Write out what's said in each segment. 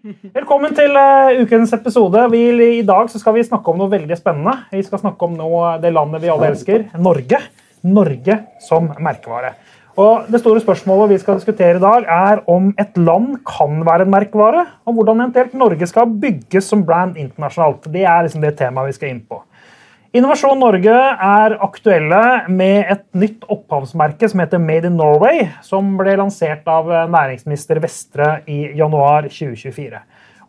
Velkommen til uh, ukens episode. Vi, I dag skal vi snakke om noe veldig spennende. Vi skal snakke om noe, det landet vi alle elsker, Norge. Norge som merkevare. Og det store spørsmålet vi skal diskutere i dag, er om et land kan være en merkevare, og hvordan eventuelt Norge skal bygges som brand internasjonalt. Det er liksom det temaet vi skal inn på. Innovasjon Norge er aktuelle med et nytt opphavsmerke som heter Made in Norway, som ble lansert av næringsminister Vestre i januar 2024.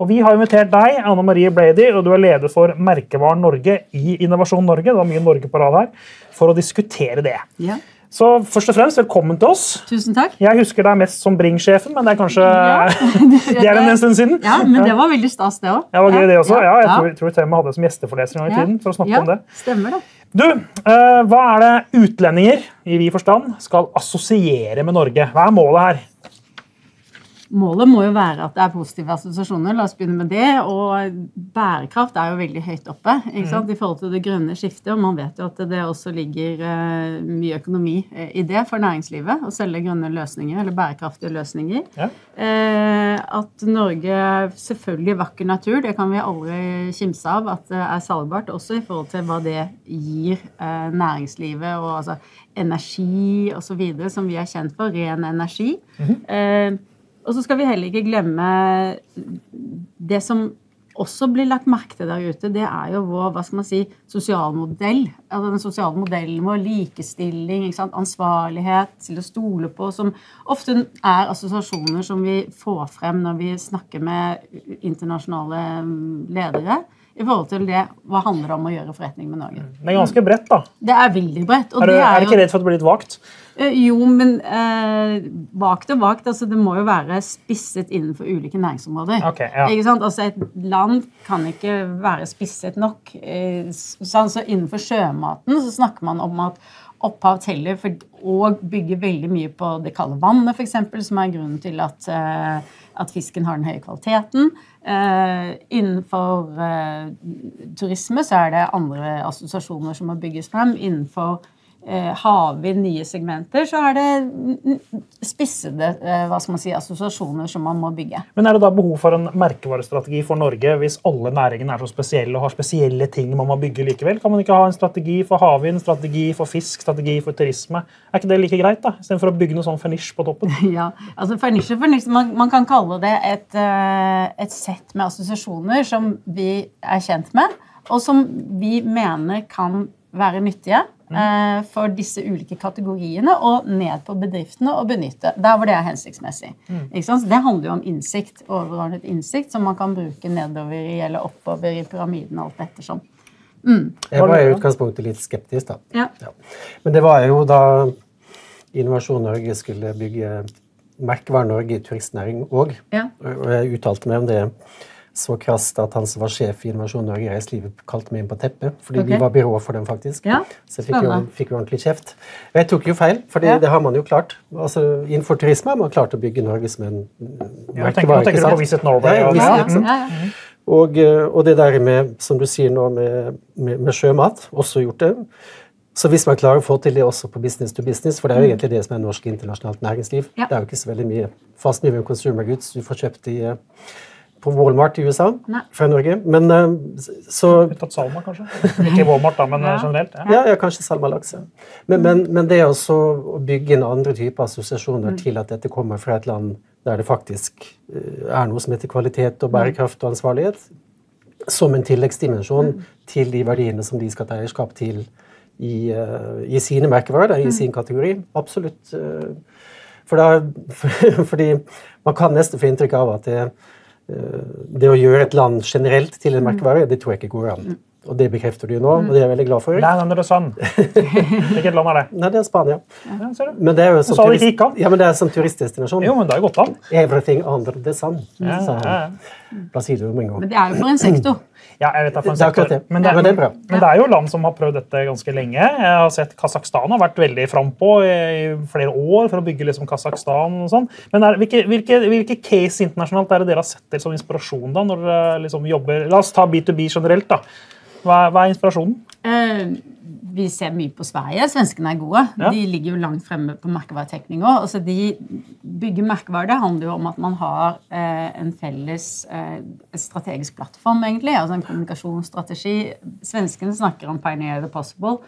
Og Vi har invitert deg, Anne Marie Blady, og du er leder for Merkevaren Norge i Innovasjon Norge. Det var mye Norge på rad her, for å diskutere det. Ja. Så først og fremst, velkommen til oss. Tusen takk. Jeg husker deg mest som Bring-sjefen, men det er kanskje ja. det er en stund siden. Ja, men det var veldig stas, det òg. Ja, det var gøy det også. Ja, jeg tror, tror til og med hadde som gjesteforleser en gang i tiden. for å snakke om det. Stemmer det. Du, uh, Hva er det utlendinger i vid forstand skal assosiere med Norge? Hva er målet her? Målet må jo være at det er positive assosiasjoner. La oss begynne med det. Og bærekraft er jo veldig høyt oppe ikke sant? Mm. i forhold til det grønne skiftet. Og man vet jo at det også ligger uh, mye økonomi uh, i det for næringslivet. Å selge grønne løsninger, eller bærekraftige løsninger. Ja. Uh, at Norge selvfølgelig vakker natur, det kan vi aldri kimse av at det er salgbart. Også i forhold til hva det gir næringslivet og altså energi osv. som vi er kjent for. Ren energi. Mm -hmm. Og så skal vi heller ikke glemme det som også blir lagt merke til der ute, det er jo vår hva skal man si, sosialmodell. Altså den sosiale modellen vår, likestilling, ansvarlighet, til å stole på, som ofte er assosiasjoner som vi får frem når vi snakker med internasjonale ledere i forhold til det, hva handler det om å gjøre forretning med Norge. Det er ganske bredt, da. Det er veldig bredt. er, du, er, er ikke redd for at det blir litt vagt? Uh, jo, men eh, vagt og vagt. Altså, det må jo være spisset innenfor ulike næringsområder. Okay, ja. ikke sant? Altså, Et land kan ikke være spisset nok. Uh, så, altså, innenfor sjømaten så snakker man om at opphav teller for, og bygger veldig mye på det kalde vannet, f.eks., som er grunnen til at, at fisken har den høye kvaliteten. Uh, innenfor uh, turisme så er det andre assosiasjoner som må bygges frem. Innenfor Eh, har nye segmenter, så er det spissede eh, hva skal man si, assosiasjoner som man må bygge. Men Er det da behov for en merkevarestrategi for Norge hvis alle næringene er så spesielle og har spesielle ting man må bygge likevel? Kan man ikke ha en strategi for havvind, strategi for fisk, strategi for turisme? Er ikke det like greit, da? Istedenfor å bygge noe sånn fernisj på toppen? Ja, altså fernisj og fernisj, man, man, kan kalle det et, eh, et sett med assosiasjoner som vi er kjent med, og som vi mener kan være nyttige mm. for disse ulike kategoriene og ned på bedriftene og benytte. Der hvor det er hensiktsmessig. Mm. Det handler jo om innsikt, overordnet innsikt, som man kan bruke nedover i eller oppover i pyramiden. alt ettersom. Mm. Jeg var i utgangspunktet litt skeptisk, da. Ja. Ja. Men det var jo da Innovasjon Norge skulle bygge Merkevare Norge i turistnæring òg. Ja. Og jeg uttalte meg om det så krast at han som var sjef i Innovasjon Norge i Reiselivet, kalte meg inn på teppet. Fordi okay. vi var byrå for dem, faktisk. Ja, så jeg fikk jo, fikk jo, ordentlig kjeft. Og jeg tok jo feil, for ja. det har man jo klart. Altså, Innenfor turisme har man klart å bygge Norge som en merkevare. Ja, tenker du på Visit Norway? Ja, visit, ja, ja. Og, eh, og, det der med, som du sier nå, med, med, med sjømat, også gjort det. Så hvis man klarer å få til det også på business to business, for det er jo mm. egentlig det som er norsk internasjonalt næringsliv Det er jo ikke så veldig mye fast nivå consumer goods du får kjøpt i på Walmart i USA Nei. fra Norge. Men uh, så Tatt Salma, kanskje? Ikke Walmart, da, men ja. generelt? Ja. ja, ja kanskje Salma-laks. Men, men, men, det å bygge inn andre typer assosiasjoner mm. til at dette kommer fra et land der det faktisk uh, er noe som heter kvalitet og mm. bærekraft og ansvarlighet, som en tilleggsdimensjon mm. til de verdiene som de skal ta eierskap til i, uh, i sine merkevarer, i mm. sin kategori. Absolutt. For da, fordi man kan nesten få inntrykk av at det Eh, det å gjøre et land generelt til en merkevare, det tror jeg ikke går an. Og det bekrefter du jo nå, og det er jeg veldig glad for. Nei, men det er sånn. Hvilket land er det? Nei, det er Spania. Ja, ser du. Men det er jo som, turist... ja, men det er som turistdestinasjon. Jo, men det er godt an. Everything under the sun, ja, sa han. Men det er jo for en sektor. Ja, jeg vet det, for en. Det. Men, det er, men, det er bra. men det er jo land som har prøvd dette ganske lenge. Jeg har sett Kasakhstan har vært veldig frampå i flere år for å bygge liksom Kasakhstan. og sånn. Men er, hvilke, hvilke, hvilke, case internasjonalt er det dere har sett til som inspirasjon da, når dere liksom jobber La oss ta B2B generelt. da. Hva, hva er inspirasjonen? Uh, vi ser mye på Sverige. Svenskene er gode. Ja. De ligger jo langt fremme på merkevaretekning òg. Altså de, bygger merkevarer. det handler jo om at man har eh, en felles eh, strategisk plattform, egentlig. Altså en kommunikasjonsstrategi. Svenskene snakker om 'pioneer the possible'.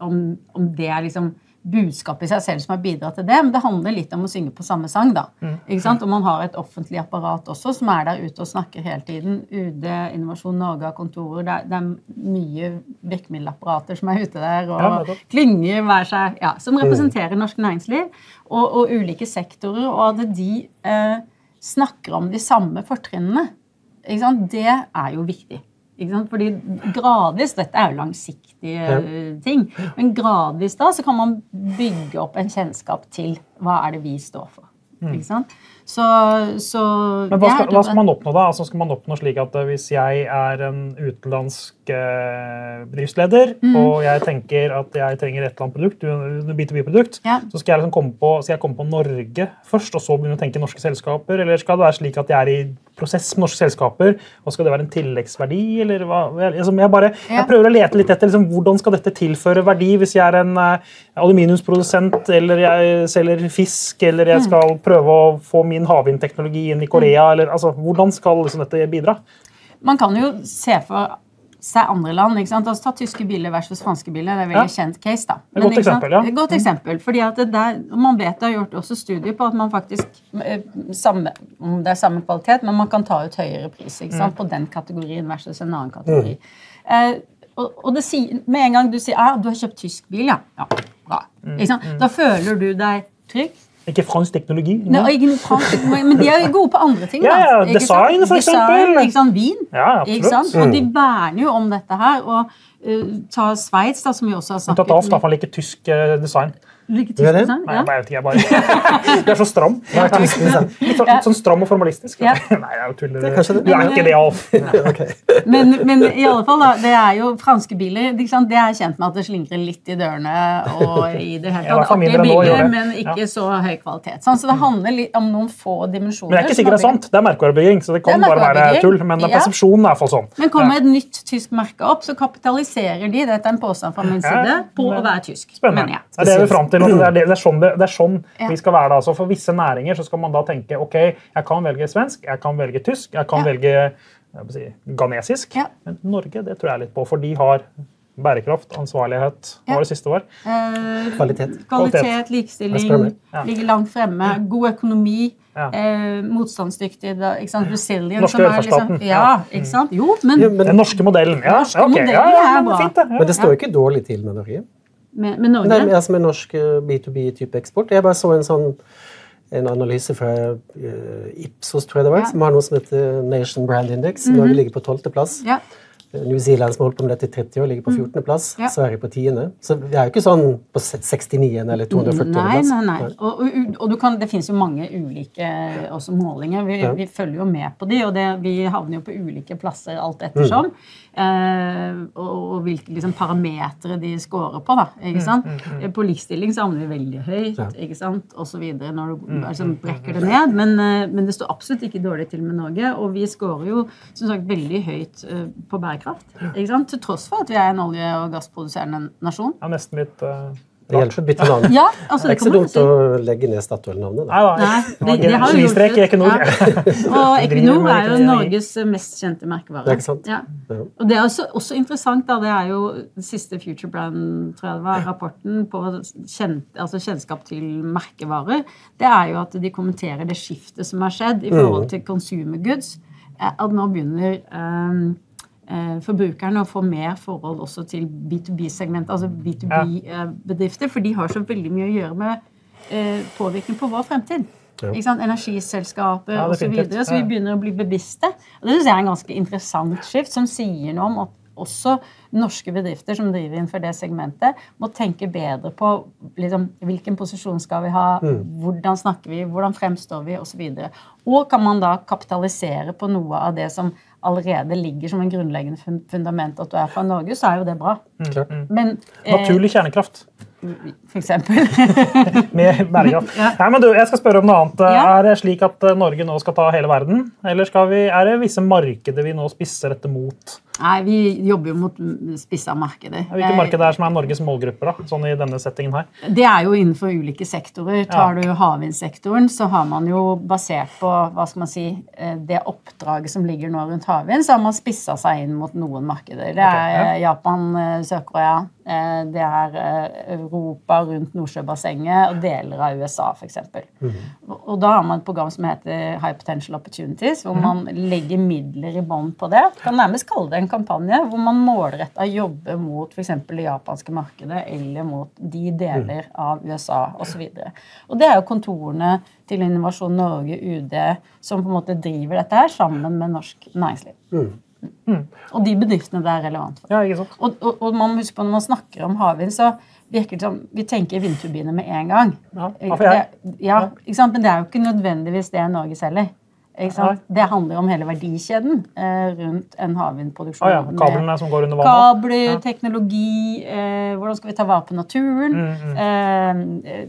Om, om, det er liksom budskapet i seg selv som har bidratt til det, men det handler litt om å synge på samme sang. da. Mm. Ikke sant? Og man har et offentlig apparat også som er der ute og snakker hele tiden. UD, Innovasjon Norge har kontorer. Det er, det er mye virkemiddelapparater som er ute der, og ja, klynger hver seg, ja, som representerer norsk næringsliv og, og ulike sektorer. Og at de eh, snakker om de samme fortrinnene, det er jo viktig. Fordi gradvis, Dette er jo langsiktige ja. ting. Men gradvis da så kan man bygge opp en kjennskap til hva er det vi står for. Mm. Ikke sant? Så, så Men hva skal, hva skal, man oppnå da? Altså skal man oppnå slik at eh, Hvis jeg er en utenlandsk eh, bedriftsleder, mm. og jeg tenker at jeg trenger et eller annet produkt, B2B-produkt, ja. så skal jeg, liksom komme på, skal jeg komme på Norge først, og så begynne å tenke norske selskaper? Eller skal det være slik at jeg er i prosess med norske selskaper, og skal det være en tilleggsverdi? eller hva? Jeg, bare, jeg prøver å lete litt etter liksom, hvordan skal dette tilføre verdi hvis jeg er en eh, aluminiumsprodusent, eller jeg selger fisk, eller jeg mm. skal prøve å få min havvindteknologi inn i Korea? Eller, altså, hvordan skal liksom, dette bidra? Man kan jo se for seg andre land. ikke sant? Altså, ta tyske biler versus franske biler. Det er veldig ja. kjent case. da. Men, godt eksempel, ja. Godt eksempel, fordi at det der, Man vet det har gjort også studier på at man faktisk eh, samme, Om det er samme kvalitet, men man kan ta ut høyere pris ikke sant? Mm. på den kategorien versus en annen kategori. Mm. Eh, og, og sier, Med en gang du sier ah, du har kjøpt tysk bil, ja, ja bra. Mm. mm. Da føler du deg trygg. Ikke fransk teknologi. Nei, ikke fransk, teknologi, men de er jo gode på andre ting. Da. Ja, ja, Design, for eksempel. Design, ikke sant? Vin. Ja, ikke sant? Og de verner jo om dette her. og uh, Ta Sveits, som vi også har snakket om. Tatt av, da, for han liker tysk uh, design. Lykke til. Sånn, Nei, jeg vet ikke, jeg bare Du er så stram. Litt sånn stram og formalistisk. Ja. Nei, jeg er tuller. Du er ikke det, Alf. okay. men, men, i alle fall, da, det er jo franske biler. Det er kjent med at det slingrer litt i dørene og i det hele tatt. Artige biler, men ikke så høy kvalitet. Sånn, så det handler litt om noen få dimensjoner. Men det er ikke sikkert det er sant. Det er merkevarebygging, så det kan det bare være tull. Men persepsjonen er iallfall sånn. Men kommer et nytt tysk merke opp, så kapitaliserer de, dette er en påstand fra min side, på å være tysk. Spennende. Det er det vi fram til. Det er, det, er sånn, det, det er sånn ja. vi skal være da. altså for visse næringer så skal man da tenke ok, jeg kan velge svensk, jeg kan velge tysk, jeg kan ja. velge jeg si, ghanesisk. Ja. Men Norge det tror jeg litt på, for de har bærekraft, ansvarlighet Hva var det siste år? Eh, kvalitet. Kvalitet, likestilling, ligger langt fremme. God økonomi. Eh, motstandsdyktig. Da, ikke sant? Resilient. Norske velferdsstaten. Liksom, ja, ikke sant? Jo, men, Den norske modellen. Ja, norske okay. modellen er bra. Fint, men det står ikke dårlig til med Norge. Med, med Norge? Nei, altså med norsk B2B-type eksport. Jeg bare så en sånn en analyse fra uh, Ipsos, tror jeg det var, ja. som har noe som heter Nation Brand Index. Mm -hmm. Norge ligger på tolvteplass. Ja. New Zealand som har holdt på med dette i 30 år, ligger på 14.-plass. Mm. Ja. Sverige på 10. Så vi er jo ikke sånn på 69. eller 240. Nei, nei, nei. Og, og, og kan, det finnes jo mange ulike målinger. Vi, ja. vi, følger jo med på de, og det, vi havner jo på ulike plasser alt ettersom. Mm. Eh, og, og, hvilke liksom, parametere de scorer på. da, ikke mm, sant? Mm, mm, på likestilling så havner vi veldig høyt, ikke sant? og så videre, når du liksom, brekker det ned. Men, eh, men, det står absolutt ikke dårlig til med Norge, og vi scorer jo som sagt veldig høyt på bærekraft bærekraft. Ikke sant? Til tross for at vi er en olje- og gassproduserende nasjon. Ja, nesten litt... Uh, det hjelper å bytte navn. Ja, altså, det er ikke så dumt å legge ned Statoil-navnet. Nei, nei. det, det har jo gjort Equinor. Ja. Og Equinor er jo Norges mest kjente merkevare. Det er ikke sant? Ja. Og det er også, også, interessant, da, det er jo den siste Future Brand, tror jeg det var, rapporten på kjent, altså kjennskap til merkevarer, det er jo at de kommenterer det skiftet som har skjedd i forhold mm. til consumer goods. At nå begynner um, Eh, forbrukerne å få mer forhold også til B2B-segmentet, altså B2B-bedrifter, for de har så veldig mye å gjøre med eh, påvirkning på vår fremtid. Energiselskaper ja, osv. Så, videre, så vi begynner å bli bevisste. Og Det synes jeg er en ganske interessant skift, som sier noe om at også norske bedrifter som driver innenfor det segmentet, må tenke bedre på liksom, hvilken posisjon skal vi ha, mm. hvordan snakker vi, hvordan fremstår vi, osv. Og, så og kan man da kapitalisere på noe av det som allerede ligger som en grunnleggende fundament at du er fra Norge, så er jo det bra. Mm. Men, eh, Naturlig kjernekraft. For eksempel. Med bærekraft. Ja. Nei, men du, jeg skal spørre om noe annet. Ja. Er det slik at eh, Norge nå skal ta hele verden? Eller vi, er det visse markeder vi nå spisser dette mot? Nei, vi jobber jo mot spissa markeder. Hvilke markeder er som er Norges målgrupper da, sånn i denne settingen her? Det er jo innenfor ulike sektorer. Tar du havvindsektoren, så har man jo basert på hva skal man si, eh, det oppdraget som ligger nå rundt havvind, så har man spissa seg inn mot noen markeder. Det er okay, ja. eh, Japan, eh, Sør-Korea, det er Europa rundt Nordsjøbassenget og deler av USA, f.eks. Og- Og da har man et program som heter High Potential Opportunities, hvor man legger midler i bånd på det. Kan nærmest kalle det en kampanje hvor man målretta jobber mot f.eks. det japanske markedet eller mot de deler av USA osv. Og det er jo kontorene til Innovasjon Norge, UD, som på en måte driver dette her sammen med norsk næringsliv. Og de bedriftene det er relevant for. Ja, ikke sant? Og, og, og man må huske på når man snakker om havvind, så virker det som vi tenker vindturbiner med en gang. Ja? Det, ja, ikke sant? Men det er jo ikke nødvendigvis det Norge selger. Ikke sant? Det handler om hele verdikjeden eh, rundt en havvindproduksjon. Ah, ja, kablene som går under vannet. Kabler, teknologi, eh, hvordan skal vi ta vare på naturen? Eh,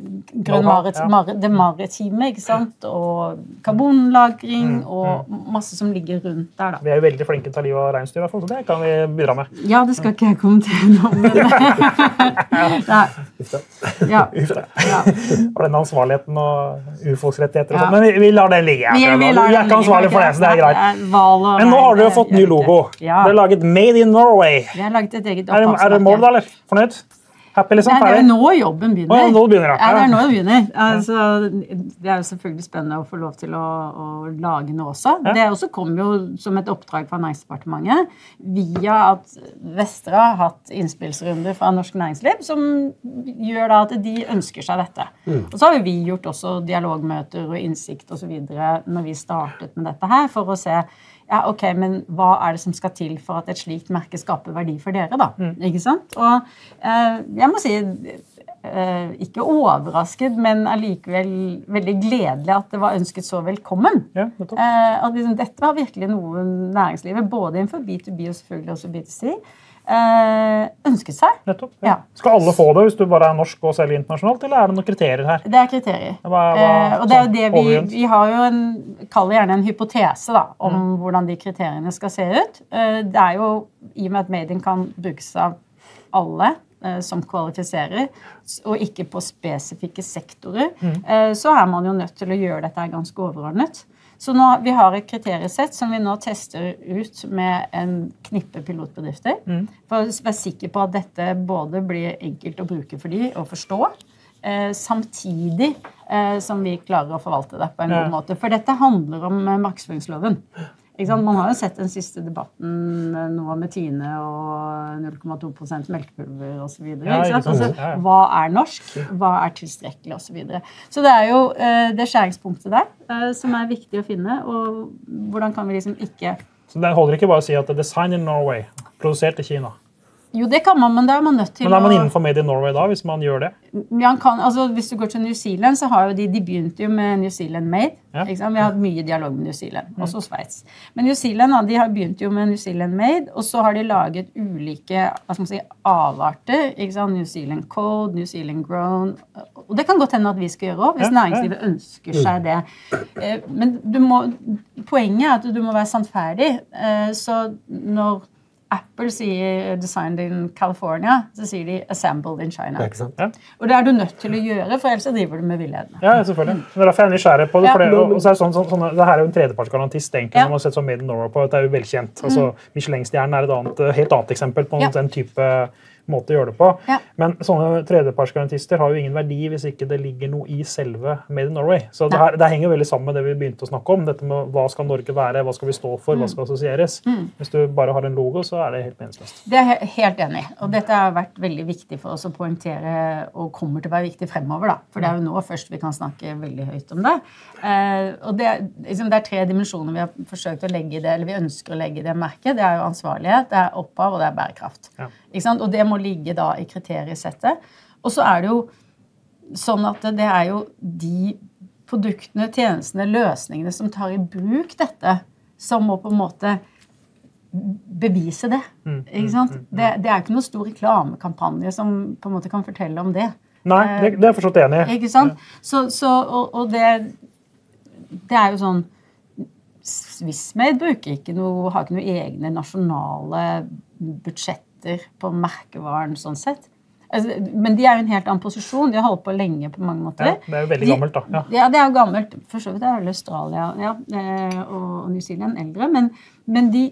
grønn marit, Ja. mari, det maritime, ikke sant? Og karbonlagring og masse som ligger rundt der, da. Vi er jo veldig flinke til å ta livet av reinsdyr, i hvert fall, så det kan vi bidra med. Ja, det skal ikke jeg kommentere nå, men. Ja. Uff, da. Og den ansvarligheten og urfolksrettigheter og Ja. sånn. Men vi, vi lar det ligge. Vi, vi lar er ikke ansvarlig for det, så det er greit. Men nå har dere fått ny logo. Dere har laget Made in Norway. Vi har laget et eget Er er det mål, da, eller? Fornøyd? Happy, liksom? Nei, det er jo nå jobben begynner. Å, ja, nå begynner det. Ja, det er nå det begynner. Altså, det er jo selvfølgelig spennende å få lov til å, å lage noe også. Ja. Det også kom jo som et oppdrag fra Næringsdepartementet via at Vestre har hatt innspillsrunder fra norsk næringsliv som gjør da at de ønsker seg dette. Og så har jo vi gjort også dialogmøter og innsikt osv. når vi startet med dette her, for å se ja, ok, men hva er det som skal til for at et slikt merke skaper verdi for dere, da? Ikke sant? Og eh, jeg må si eh, ikke overrasket, men allikevel veldig gledelig at det var ønsket så velkommen. Ja, nettopp. Eh, at liksom, dette var virkelig noe næringslivet, både innenfor B2B og selvfølgelig også B2C, eh, ønsket seg. Nettopp. Ja. Ja. Skal alle få det hvis du bare er norsk og selger internasjonalt, eller er det noen kriterier her? Det er kriterier. Hva- hva- eh, og det er jo det vi, vi har jo en Kall det gjerne en hypotese da, om Mm. hvordan de kriteriene skal se ut. Eh, det er jo, I og med at Made in kan brukes av alle eh, som kvalifiserer, og ikke på spesifikke sektorer, Mm. eh, så er man jo nødt til å gjøre dette ganske overordnet. Så nå, Vi har et kriteriesett som vi nå tester ut med en knippe pilotbedrifter. Mm. For å være sikker på at dette både blir enkelt å bruke for de og forstå, eh, samtidig eh, som vi klarer å forvalte det på en Ja. god måte. For dette handler om eh, markedsføringsloven. Man har jo sett den siste debatten eh, nå med Tine og 0,2 melkepulver osv. Ja? Altså, hva er norsk? Hva er tilstrekkelig? Og så, videre. så det er jo eh, det skjæringspunktet der eh, som er viktig å finne. Og hvordan kan vi liksom ikke Så Det holder ikke bare å si at det er design in Norway, produsert i Kina. Jo, det kan man, men da er man nødt til å Men er man å innenfor Made in Norway da, hvis man gjør det? man kan, altså Hvis du går til New Zealand, så har jo de de begynte jo med New Zealand Made. Ja. Vi har hatt mye dialog med New Zealand, også Sveits. Men New Zealand da, de har begynt jo med New Zealand Made, og så har de laget ulike hva skal man si, avarter. ikke sant? New Zealand Code, New Zealand Grown. Og det kan godt hende at vi skal gjøre òg, hvis Ja, ja. næringslivet ønsker seg det. Eh, Men du må, poenget er at du må være sannferdig. Eh, Så når Apple sier 'designed in California', så sier de 'assembled in China'. Det er ikke sant? Ja, Og det er du nødt til å gjøre, for ellers driver du med villedende. ja selvfølgelig. Det er derfor jeg er nysgjerrig på det. Ja. Det, og, og så er det, sånn, sånn, sånn, det her er jo en tredjepartsgarantist egentlig, Ja. som har sett sånn Made in Norway på. Det er jo velkjent. Altså, Michelin-stjernen er et annet, helt annet eksempel på Ja. den type måte å gjøre det på. Ja. Men sånne tredjepartsgarantister har jo ingen verdi hvis ikke det ligger noe i selve Made in Norway. Så det, her, det henger veldig sammen med det vi begynte å snakke om. Dette med Hva skal Norge være, hva skal vi stå for, Mm. hva skal assosieres. Hvis du bare har en logo, så er det helt meningsløst. Det er jeg helt enig i. Og dette har vært veldig viktig for oss å poengtere, og kommer til å være viktig fremover. da. For det er jo nå først vi kan snakke veldig høyt om det. Eh, og det, liksom, det er tre dimensjoner vi har forsøkt å legge i det, eller vi ønsker å legge i det merket. Det er jo ansvarlighet, det er opphav, og det er bærekraft. Ja. Ikke sant? Og det må ligge da i kriteriesettet. Og så er det jo sånn at det er jo de produktene, tjenestene, løsningene som tar i bruk dette, som må på en måte bevise det. ikke sant? Det, det er ikke noen stor reklamekampanje som på en måte kan fortelle om det. Nei, det, det er jeg forstått enig i. Ikke sant? Så, så, og, og det, det er jo sånn Swissmade bruker ikke noe, har ikke noe egne nasjonale budsjetter på merkevaren sånn sett. Altså, men de er jo en helt annen posisjon. De har holdt på lenge på mange måter. Ja, det er jo veldig de, gammelt, da. Ja. ja. det er jo gammelt. For så vidt er vel Australia ja, eh, og New Zealand eldre. Men, men de,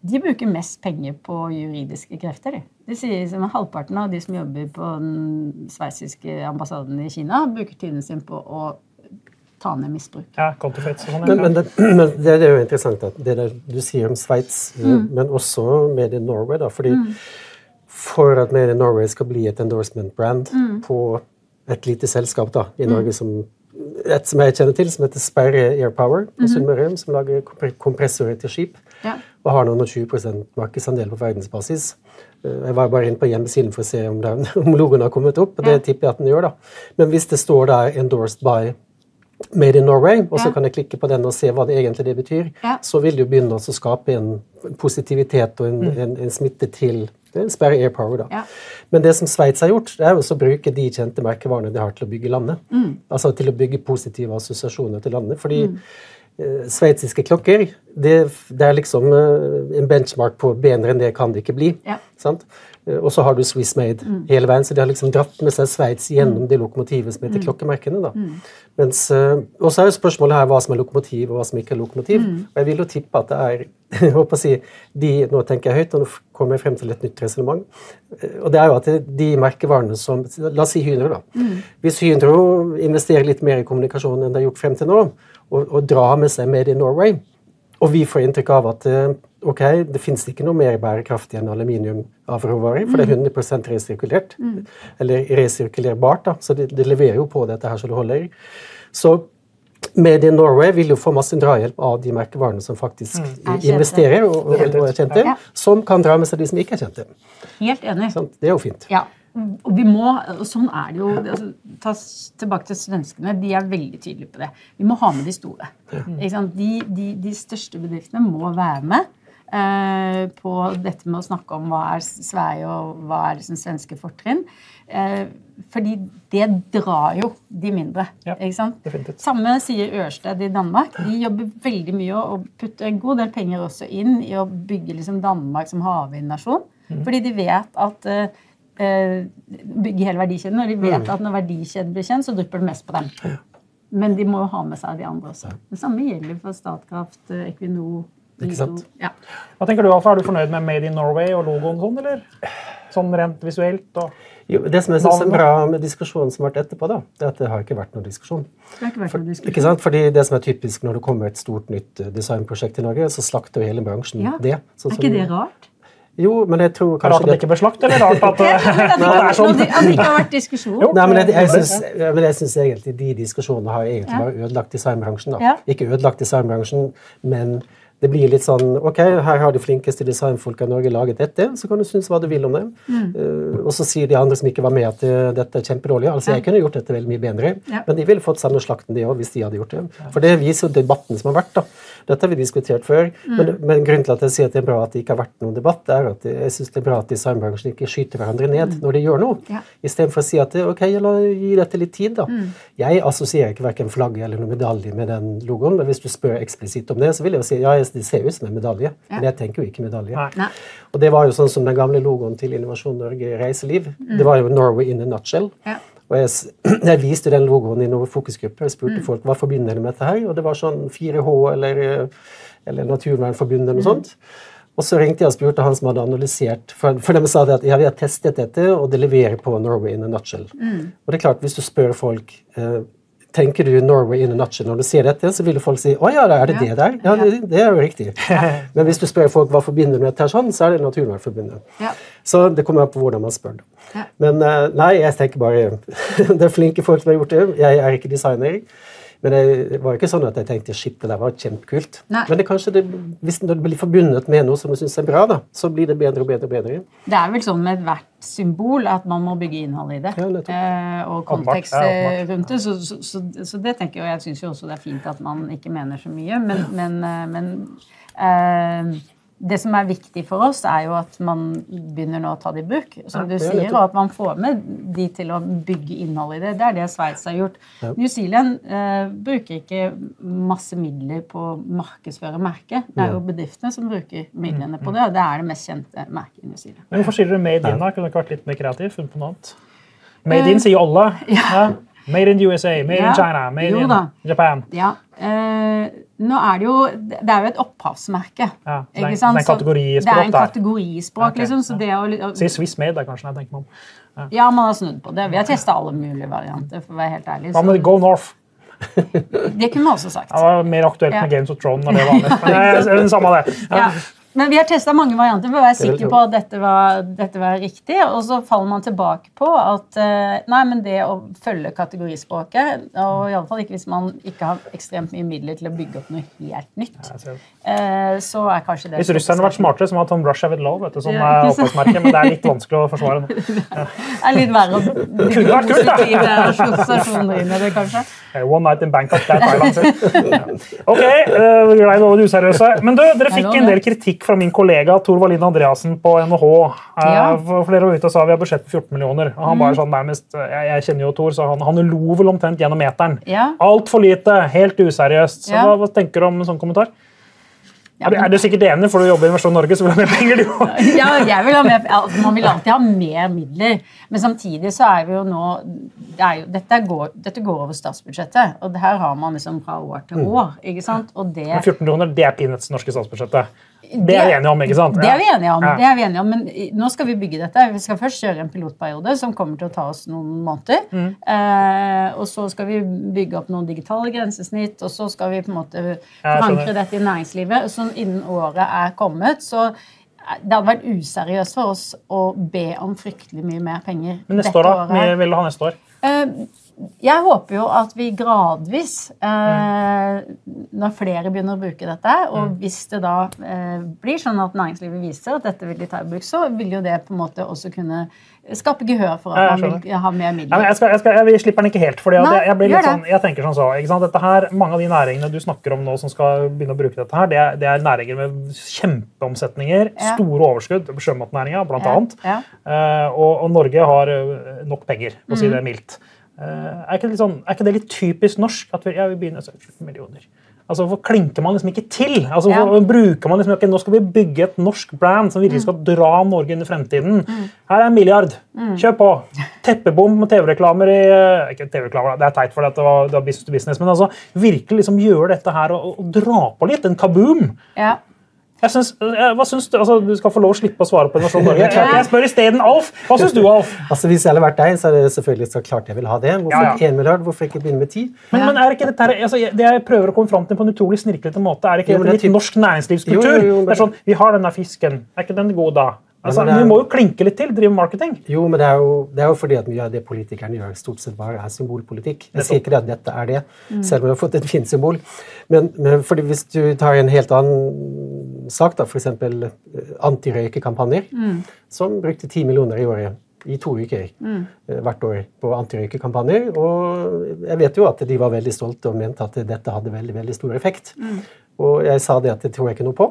de, bruker mest penger på juridiske krefter. De. Det sier som Halvparten av de som jobber på den sveitsiske ambassaden i Kina, bruker tiden sin på å ta ned misbruk. Ja, counterfeits sånn. Men, men, det, men det, er jo interessant at det der du sier om Sveits, mm. men også med i Norway. da, fordi mm for at Made in Norway skal bli et endorsement brand mm. på et lite selskap da, i Norge mm. som et som jeg kjenner til, som heter Sperre Airpower på mm -hmm. Sunnmøre, som lager kompressorer til skip. Ja. Og har noen og 20% markedsandel på verdensbasis. Eh, jeg var bare inne på hjemmesiden for å se om, den, om logoen har kommet opp, og det ja. tipper jeg at den gjør. da. Men hvis det står der 'endorsed by Made in Norway, og så ja. kan jeg klikke på den og se hva det egentlig det betyr, så vil det jo begynne å skape en positivitet og en, mm. en, en smitte til det er sperre air power, da. Ja. Men det som Sveits har gjort, det er å bruke de kjente merkevarene de har til å bygge landet. Mm. Altså til å bygge positive assosiasjoner til landet. Fordi mm. eh, sveitsiske klokker det, det, er liksom eh, en benchmark på bedre enn det kan det ikke bli. Ja. sant? Eh, og så har du Swiss Made mm. hele veien, så de har liksom dratt med seg Sveits gjennom mm. det lokomotivet som heter mm. klokkemerkene. da. Mm. Mens, eh, og så er jo spørsmålet her hva som er lokomotiv, og hva som ikke er lokomotiv. Mm. Og jeg vil jo tippe at det er jeg håper å si, de, Nå tenker jeg høyt, og nå kommer jeg frem til et nytt resonnement. Eh, og det er jo at de merkevarene som La oss si Hydro, da. Mm. Hvis Hydro investerer litt mer i kommunikasjon enn de har gjort frem til nå, og, og drar med seg Made in Norway, og vi får inntrykk av at ok, det fins ikke noe mer bærekraftig enn aluminium av råvarer, for det er 100 mm. resirkulert. Mm. Eller resirkulerbart, da, så det, det, leverer jo på dette her så det holder. Så Made in Norway vil jo få masse drahjelp av de merkevarene som faktisk mm. investerer og, og, og, er kjente, ja. som kan dra med seg de som ikke er kjente. Helt enig. Sånn, det er jo fint. Ja. Og vi må, og sånn er det jo altså, Ta tilbake til svenskene. De er veldig tydelige på det. Vi må ha med de store. Ja. De, de, de største bedriftene må være med. Eh, på dette med å snakke om hva er Sverige og hva er liksom svenske fortrinn. Eh, fordi det drar jo de mindre. Ja, ikke sant? Definitivt. Samme sier Ørsted i Danmark. De jobber veldig mye og putter en god del penger også inn i å bygge liksom Danmark som havvindnasjon. Mm. Fordi de vet at uh, Bygge hele verdikjeden. Og de vet mm. at når verdikjeden blir kjent, så drypper det mest på dem. Men de må jo ha med seg de andre også. Det samme gjelder for Statkraft, Equinor ikke sant? Ja. Hva tenker du, Alfa? Er du fornøyd med Made in Norway og logoen sånn, eller? Sånn rent visuelt? og... Jo, det som jeg synes er bra med diskusjonen som har vært etterpå, da, det er at det har ikke vært noen diskusjon. Det har ikke vært noen diskusjon. For, ikke sant? Fordi det som er typisk når det kommer et stort nytt eh, designprosjekt i Norge, så slakter jo hele bransjen ja. det. Sånn er ikke det rart? Jo, men jeg tror kanskje Rart at det ikke ble slakt, eller rart at, at det er sånn? At det ikke har vært diskusjon? Nei, men jeg, jeg, synes, men jeg syns egentlig de diskusjonene har egentlig bare ødelagt designbransjen. da. Ikke ødelagt designbransjen, men det blir litt sånn Ok, her har de flinkeste designfolka i Norge laget dette, så kan du synes hva du vil om det. Mm. Uh, og så sier de andre som ikke var med, at uh, dette er kjempedårlig. Altså, ja. jeg kunne gjort dette veldig mye bedre, ja. men de ville fått samme slakten, de òg, hvis de hadde gjort det. For det viser jo debatten som har vært, da. Dette har vi diskutert før. Mm. Men, men, grunnen til at jeg sier at det er bra at det ikke har vært noen debatt, er at jeg syns det er bra at designbransjen ikke skyter hverandre ned mm. når de gjør noe. Ja. Istedenfor å si at ok, la gi dette litt tid, da. Mm. Jeg assosierer ikke verken flagget eller noen medalje med den logoen, men hvis du spør eksplisitt om det, så vil jeg jo si ja, det ser ut som en medalje, ja. men jeg tenker jo ikke medalje. Nei. Og det var jo sånn som den gamle logoen til Innovasjon Norge Reiseliv. Mm. Det var jo Norway in a nutshell. Ja. Og jeg, jeg, viste den logoen i noen fokusgrupper og spurte mm. folk hva forbinder de med dette her. Og det var sånn 4H eller, eller Naturvernforbundet eller noe mm. sånt. Og så ringte jeg og spurte han som hadde analysert, for, for de sa det at ja, vi har testet dette, og det leverer på Norway in a nutshell. Mm. Og det er klart, hvis du spør folk eh, tenker du Norway in a nutshell når du ser dette, så vil folk si å ja, er det det der? Ja, det, det er jo riktig. Men hvis du spør folk hva forbinder du med sånn, så er det Naturvernforbundet. Ja. Så det kommer an på hvordan man spør. Men eh, nei, jeg tenker bare Det er flinke folk som har gjort det. Jeg er ikke designer. Men det var ikke sånn at jeg tenkte shit, det der var kjempekult. Nei. Men det kanskje det, hvis det blir forbundet med noe som du syns er bra, da, så blir det bedre og bedre. og bedre. Det er vel sånn med hvert symbol at man må bygge innhold i det. Ja, eh, og kontekst ja, rundt det. Så, så, så, så, det tenker jeg, og jeg syns jo også det er fint at man ikke mener så mye, men, men, eh, men eh, det som er viktig for oss, er jo at man begynner nå å ta det i bruk. som Ja, du er sier. Og at man får med de til å bygge innhold i det. Det er det Sveits har gjort. New Zealand eh, bruker ikke masse midler på å markedsføre merket. Det er jo bedriftene som bruker midlene på det, og det er det mest kjente merket i New Zealand. Men hvorfor sier dere Made in? da? Kunne ikke vært litt mer kreativ? Funnet på noe annet? Made in sier jo alle. Ja. Made in USA, made Ja. in China, made Jo in. Japan. Ja, eh, nå er det jo Det er jo et opphavsmerke. Ja, det er- ikke sant? det er en kategorispråk der. Det er en kategorispråk, okay, liksom. Så det å, å si Swiss made, er kanskje når jeg tenker meg om. Ja, man har snudd på det. Vi har testa alle mulige varianter. for å være helt ærlig. Hva med Go North? det kunne man også sagt. Det var mer aktuelt med Games of Thrones når det var. Men det er samme det. Ja. Men vi har testa mange varianter for å være sikre sikker på at dette var, dette var riktig. Og så faller man tilbake på at eh, nei, men det å følge kategorispråket, og iallfall ikke hvis man ikke har ekstremt mye midler til å bygge opp noe helt nytt, eh, så er kanskje det Hvis russerne hadde vært smartere, så må Tom Russia with love, vet du, som er oppholdsmerke, men det er litt vanskelig å forsvare nå. Det er litt verre å bygge vært kult, da. det, kanskje. Eh, One night in Bangkok, det er Thailand sin. Ok, uh, grei over det useriøse. Men du, dere fikk en del kritikk fra min kollega Tor Valin Andreassen på NHH. Eh, Ja. for Flere var ute og sa vi har budsjett på 14 millioner. Og han bare sånn nærmest, jeg, jeg kjenner jo Tor, så han, han lo vel omtrent gjennom meteren. Ja. Altfor lite, helt useriøst. Så Ja. hva, hva tenker du om en sånn kommentar? Ja, du, er du sikkert enig, for du jobber i Investor Norge, så vil du ha mer penger, du òg. Ja, jeg vil ha mer, altså, Man vil alltid ha mer midler, men samtidig så er vi jo nå det jo, dette, går, dette går over statsbudsjettet, og det her har man liksom fra år til år. ikke sant? Og det, 14 millioner, det er peanuts norske statsbudsjettet. Det er vi enige om, ikke sant? Det er vi enige om. Det er vi enige om, Men nå skal vi bygge dette. Vi skal først kjøre en pilotperiode som kommer til å ta oss noen måneder. Mm. Eh, og så skal vi bygge opp noen digitale grensesnitt, og så skal vi på en måte forankre dette i næringslivet. Så innen året er kommet, så det hadde vært useriøst for oss å be om fryktelig mye mer penger. Men neste år, da? Hvor mye vil du ha neste år? Eh, Jeg håper jo at vi gradvis, eh, når flere begynner å bruke dette, og hvis det da eh, blir sånn at næringslivet viser at dette vil de ta i bruk, så vil jo det på en måte også kunne skape gehør for at man vil ha mer Ja, midler. jeg, skal, jeg, skal, jeg slipper den ikke helt. Nei, jeg, sånn, jeg tenker sånn så? Dette her, Mange av de næringene du snakker om nå som skal begynne å bruke dette, her, det er, det er næringer med kjempeomsetninger, Ja. store overskudd. Sjømatnæringa, blant Ja, ja. Eh, og, og Norge har eh, nok penger, for å Mm. si det mildt. Eh, er, ikke det sånn, er ikke det litt typisk norsk at vi, ja, vi begynner med 14 millioner? Altså, Hvorfor klinker man liksom ikke til? Altså, Ja. bruker man liksom ikke, Nå skal vi bygge et norsk brand som virkelig skal dra Norge inn i fremtiden. Her er en milliard. Kjør på! Teppebom med TV-reklamer i eh, Ikke TV-reklamer, det er teit, for det var, det var business to business, men altså, virkelig liksom gjøre dette her og, og dra på litt. En kaboom! Ja. Jeg synes, eh, Du altså, du skal få lov å slippe å svare på Innovasjon Norge. Jeg, jeg spør isteden Alf. Hva syns du, Alf? Altså, Hvis jeg hadde vært deg, så er det selvfølgelig så klart jeg vil ha det. Hvorfor Ja, ja. 1 milliard? Hvorfor ikke begynne med 10? Men, men er ikke dette altså, Det jeg prøver å komme fram til på en utrolig snirklete måte, er ikke Jo, det litt typ- norsk næringslivskultur? Jo, jo, jo, men- Det er sånn, Vi har denne fisken. Er ikke den god, da? Altså, er- Vi må jo klinke litt til. Drive marketing. Jo, men det er jo, det er jo fordi at mye av det politikerne gjør, stort sett bare er symbolpolitikk. Jeg sier ikke at dette er det, selv om vi har fått et fint symbol. Men, men fordi hvis du tar en helt annen sak, f.eks. antirøykekampanjer, som brukte ti millioner i året i to uker mm. hvert år på antirøykekampanjer. Og jeg vet jo at de var veldig stolte og mente at dette hadde veldig, veldig stor effekt. Og jeg sa det at det tror jeg ikke noe på.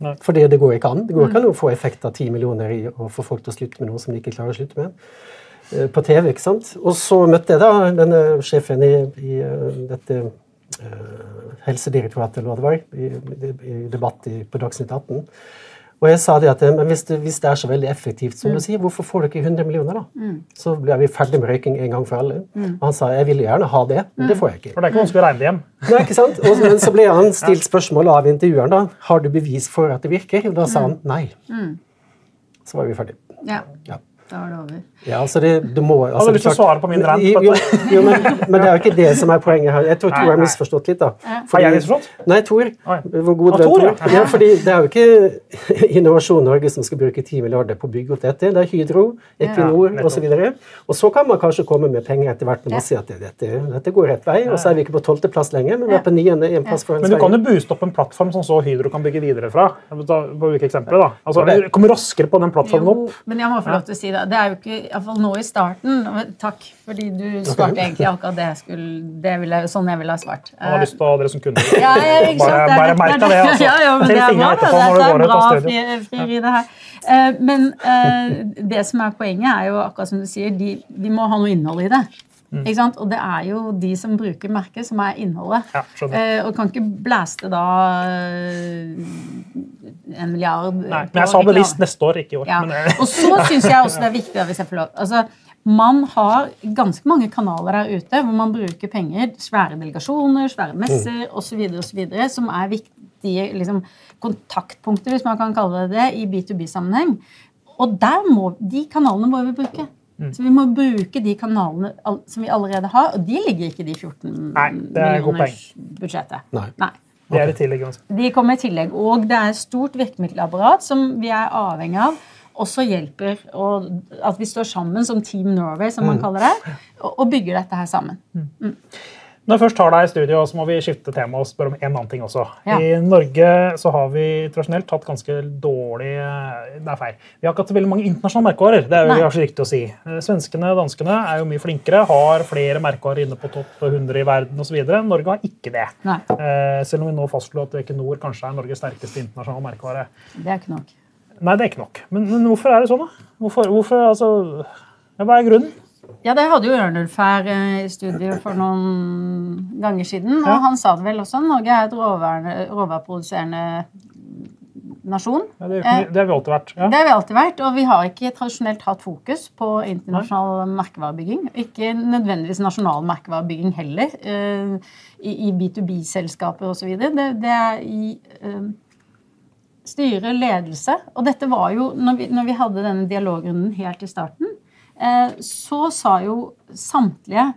Nei. Fordi det går ikke an. Det går ikke an å få effekt av ti millioner i å få folk til å slutte med noe som de ikke klarer å slutte med. eh, På TV, ikke sant? Og så møtte jeg da denne sjefen i, i eh, dette eh, Helsedirektoratet, eller hva det var, i, debatt i, på Dagsnytt 18. Og jeg sa det at men hvis det, hvis det er så veldig effektivt, som du sier, hvorfor får du ikke 100 millioner, da? Så blir vi ferdig med røyking en gang for alle. Og han sa jeg ville gjerne ha det, men det får jeg ikke. For det er ikke vanskelig å regne det hjem. Nei, ikke sant? Og, men så ble han stilt spørsmål av intervjueren da, har du bevis for at det virker. Og da sa han nei. Så var vi ferdig. ja. Ja. Da er det over. Ja, altså det, du må, altså, Hadde lyst til å svare på min rant Jo, jo, men, men det er jo ikke det som er poenget her. Jeg tror Tor har misforstått litt. da. Har jeg misforstått? Nei, Tor. Hvor god venn Tor, ja. Ja, fordi det er jo ikke Innovasjon Norge som skal bruke 10 milliarder på å bygge opp dette. Det er Hydro, Equinor Ja, osv. Og så kan man kanskje komme med penger etter hvert når man sier at det, dette, dette går rett vei. Og så er vi ikke på tolvteplass lenger, men vi er på niende. En plass foran Men du kan jo booste opp en plattform som så Hydro kan bygge videre fra. Ta- på hvilke eksempler, da. Altså, det- raskere på den plattformen Jo, opp. men jeg må få lov til å si det. Det er jo ikke Iallfall nå i starten. Takk, fordi du svarte egentlig akkurat det, jeg skulle, det ville, sånn jeg ville ha svart. Jeg har lyst på dere som kunder. Ja. Bare, Det bare merk deg det, altså. Ja, ja, men det er bra. det er bra fri- frieri, det her. Eh, Men eh, det som er poenget, er jo akkurat som du sier, de, de må ha noe innhold i det. Mm. Ikke sant? Og det er jo de som bruker merket, som er innholdet. Ja. Eh, og kan ikke blæste da eh, en milliard Nei, men jeg sa det bevisst neste år, ikke i år. Ja. Men, eh, Og så syns jeg også det er viktig hvis jeg får lov. Altså, man har ganske mange kanaler der ute hvor man bruker penger. Svære delegasjoner, svære messer osv. Som er viktige liksom, kontaktpunkter, hvis man kan kalle det det, i B2B-sammenheng. Og der må, de kanalene må vi bruke. Mm. Så vi må bruke de kanalene som vi allerede har, og de ligger ikke i de 14 Nei, det er millioners budsjettet. Nei. Nei. det er i tillegg også. De kommer i tillegg. Og det er et stort virkemiddelapparat som vi er avhengig av. Også hjelper og at vi står sammen som Team Norway, som man kaller det, og, og bygger dette her sammen. Når jeg først har deg i studio, så må vi skifte tema og spørre om en annen ting også. Ja. I Norge så har vi tradisjonelt hatt ganske dårlig Det er feil. Vi har ikke hatt så veldig mange internasjonale merkevarer. Det er jo ganske kanskje riktig å si. Eh, Svenskene og danskene er jo mye flinkere, har flere merkevarer inne på topp 100 i verden osv. Norge har ikke det. Nei, Eh, Selv om vi nå fastslo at Equinor kanskje er Norges sterkeste internasjonale merkevare. det er ikke nok. Nei, det er ikke nok. Men, men hvorfor er det sånn, da? Hvorfor, hvorfor altså, Hva er grunnen? Ja, det hadde jo Ørnulf her eh, i studio for noen ganger siden. Og han sa det vel også. Norge er et råværproduserende nasjon. Ja, det, ikke- det har vi alltid vært. Ja. Det har vi alltid vært, og vi har ikke tradisjonelt hatt fokus på internasjonal merkevarebygging. Ikke nødvendigvis nasjonal merkevarebygging heller, eh, i, i B2B-selskaper osv. Det, det er i eh, styre, ledelse. Og dette var jo, når vi, når vi hadde denne dialogrunden helt i starten, eh, så sa jo samtlige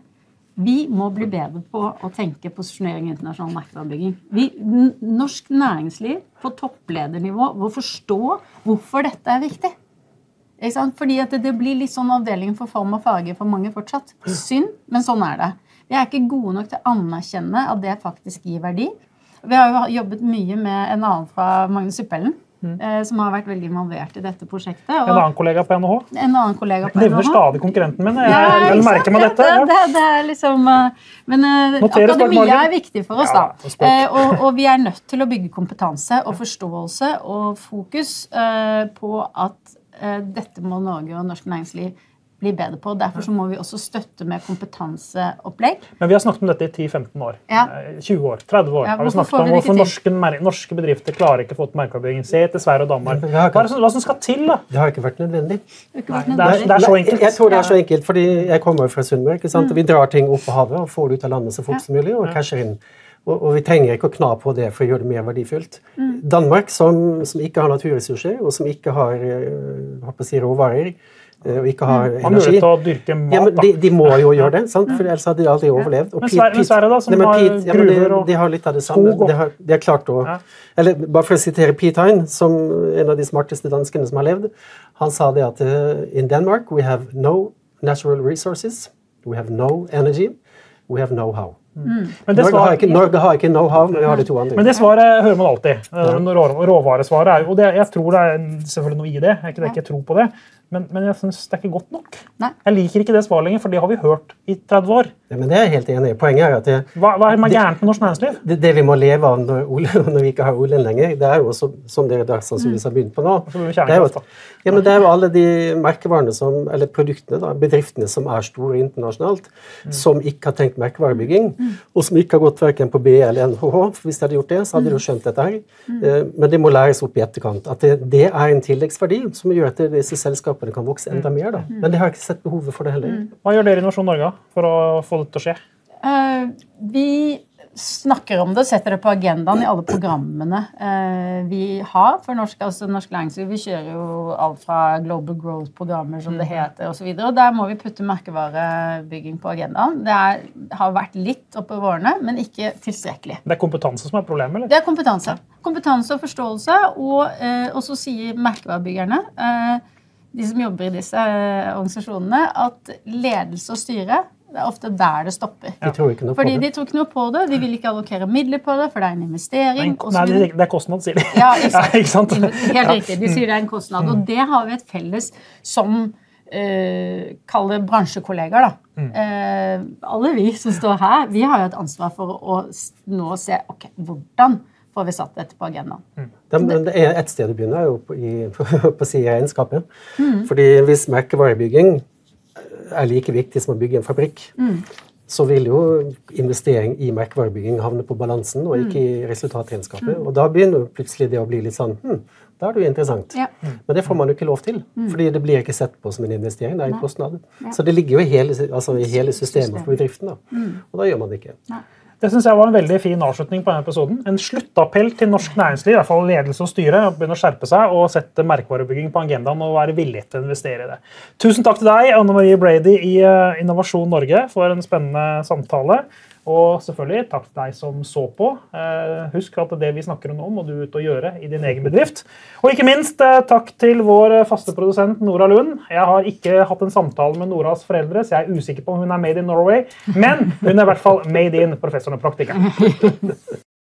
vi må bli bedre på å tenke posisjonering i internasjonal merkevarebygging. Norsk næringsliv på toppledernivå må forstå hvorfor dette er viktig. Ikke? Fordi det, det blir litt sånn avdelingen for form og farge for mange fortsatt. Synd, men sånn er det. Vi er ikke gode nok til å anerkjenne at det faktisk gir verdi. Vi har jo jobbet mye med en annen fra Magnus Suppellen, eh, som har vært veldig involvert i dette prosjektet. En annen kollega på NHH. en annen kollega på Nevner NHH. stadig konkurrenten min. Jeg, Ja, jeg, merker meg dette. Ja. det, det er liksom eh, Men eh, Noteres akademia er viktig for oss, da. og. Eh, og, og vi er nødt til å bygge kompetanse og forståelse og fokus eh, på at eh, dette må Norge og norsk næringsliv bli bedre på. Derfor så må vi også støtte med kompetanseopplegg. Men vi har snakket om dette i 10-15 år. Ja. Eh, 20 år. 30 år. Ja, har vi snakket om det hvorfor norske, norske bedrifter klarer ikke å få til merkeavbygging. Se til Sverige og Danmark. Hva, er det som, hva som skal til, da? Det har ikke vært nødvendig. Det ikke vært Nei, nødvendig. det er så enkelt. Jeg tror det er så enkelt, fordi jeg kommer fra Sunnmøre. ikke sant? Vi drar ting opp på havet og får det ut av landet så fort som mulig. og casher inn. Og, og vi trenger ikke å kna på det for å gjøre det mer verdifullt. Danmark, som, som ikke har naturressurser, og som ikke har eh, å si, råvarer, eh, og ikke har Har energi mulighet til å dyrke mat, ja, men de, de må jo gjøre det, sant? for ellers hadde de aldri overlevd. Og Men Sverige- Pete- Sverige da, som Nei, men har Pete- ja, gruver og De har litt av det samme. De har, de har klart å Ja. eller Bare for å sitere Pete Hein, som en av de smarteste danskene som har levd, han sa det at eh, in Denmark we have no natural resources, we have no energy, we have no how. Mm. det Norge, har ikke- Norge har ikke know-how, men vi har de to andre. Men det svaret hører man alltid. Eh, Rå, råvaresvaret er jo og det, Jeg tror det er selvfølgelig noe i det. Jeg er ikke, det er ikke tro på det. Men, men jeg synes det er ikke godt nok. Nei. Jeg liker ikke det svaret lenger, for det har vi hørt i 30 år. Men det er jeg helt enig i. Poenget er at det, Hva, hva er man gærent med norsk næringsliv? det, det vi må leve av når, når vi ikke har oljen lenger, det er jo også, som dere da sannsynligvis har begynt på nå det er, jo, ja, men det er jo alle de merkevarene som, eller produktene, da, bedriftene som er store internasjonalt, som ikke har tenkt merkevarebygging, og som ikke har gått verken på BE eller NHH. For hvis de hadde gjort det, så hadde de jo skjønt dette her. Mm. Men det må læres opp i etterkant. At det, det er en tilleggsverdi som gjør at disse selskapene kan vokse enda mer. Da. Men de har ikke sett behovet for det heller. Hva gjør dere i Innovasjon Norge for å få det til å skje? Uh, vi snakker om det, setter det på agendaen i alle programmene uh, vi har for norsk, altså norsk næringsliv. Vi kjører jo alt fra Global Growth-programmer, som det heter, osv. Og, og der må vi putte merkevarebygging på agendaen. Det er, har vært litt oppover årene, men ikke tilstrekkelig. Det er kompetanse som er problemet, eller? Det er kompetanse. Kompetanse og forståelse. Og, uh, og så sier merkevarebyggerne, de som jobber i disse organisasjonene, at ledelse og styre det er ofte der det stopper. De tror ikke noe på Fordi det. de tror ikke noe på det, de vil ikke allokere midler på det, for det er en investering. og så Nei, det, er kostnad, sier de. Ja, ikke sant. Ja, ikke sant? Helt Ja. riktig. De sier det er en kostnad. Og det har vi et felles som eh, Kall det bransjekollegaer, da. Mm. Eh, alle vi som står her, vi har jo et ansvar for å nå se ok, hvordan får vi satt dette på agendaen. Det, men det er et sted å begynne, er jo på, i, på å si regnskapet. Mm. Fordi hvis merkevarebygging er like viktig som å bygge en fabrikk, Mm. så vil jo investering i merkevarebygging havne på balansen og ikke Mm. i resultatregnskapet. Og da begynner jo plutselig det å bli litt sånn hm, da er det jo interessant. Ja. Mm. Men det får man jo ikke lov til, fordi det blir ikke sett på som en investering. det er en kostnad. Ja. Så det ligger jo i hele, altså i hele systemet for bedriften. da. Mm. Og da gjør man det ikke. Det synes jeg var en veldig fin avslutning på denne episoden. En sluttappell til norsk næringsliv, i hvert fall ledelse og styre, begynne å skjerpe seg og sette merkevarebygging på agendaen og være villig til å investere i det. Tusen takk til deg, Anne Marie Brady i eh, Innovasjon Norge, for en spennende samtale. Og selvfølgelig takk til deg som så på. Eh, Husk at det vi snakker om nå, må du ut og gjøre i din egen bedrift. Og ikke minst eh, takk til vår eh, faste produsent Nora Lund. Jeg har ikke hatt en samtale med Noras foreldre, så jeg er usikker på om hun er made in Norway, men hun er i hvert fall made in professoren og praktikeren.